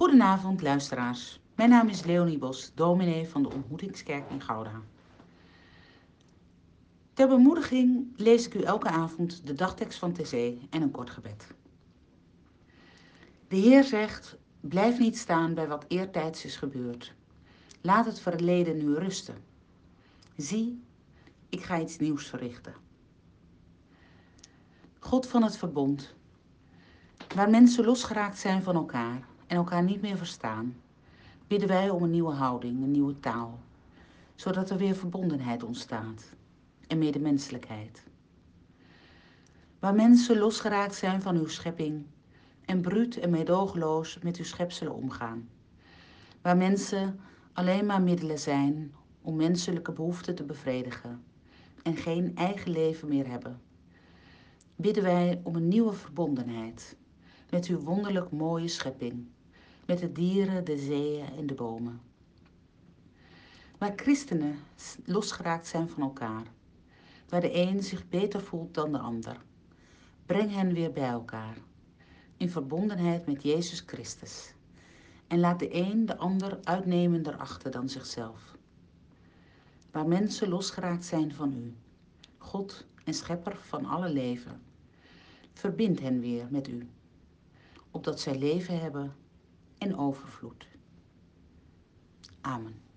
Goedenavond luisteraars. Mijn naam is Leonie Bos, dominee van de Ontmoetingskerk in Gouda. Ter bemoediging lees ik u elke avond de dagtekst van TC en een kort gebed. De Heer zegt, blijf niet staan bij wat eertijds is gebeurd. Laat het verleden nu rusten. Zie, ik ga iets nieuws verrichten. God van het verbond, waar mensen losgeraakt zijn van elkaar en elkaar niet meer verstaan, bidden wij om een nieuwe houding, een nieuwe taal, zodat er weer verbondenheid ontstaat en medemenselijkheid. Waar mensen losgeraakt zijn van uw schepping en bruut en meedogenloos met uw schepselen omgaan. Waar mensen alleen maar middelen zijn om menselijke behoeften te bevredigen en geen eigen leven meer hebben. Bidden wij om een nieuwe verbondenheid met uw wonderlijk mooie schepping, met de dieren, de zeeën en de bomen. Waar christenen losgeraakt zijn van elkaar, waar de een zich beter voelt dan de ander, breng hen weer bij elkaar, in verbondenheid met Jezus Christus. En laat de een de ander uitnemender achter dan zichzelf. Waar mensen losgeraakt zijn van u, God en schepper van alle leven, verbind hen weer met u opdat zij leven hebben en overvloed. Amen.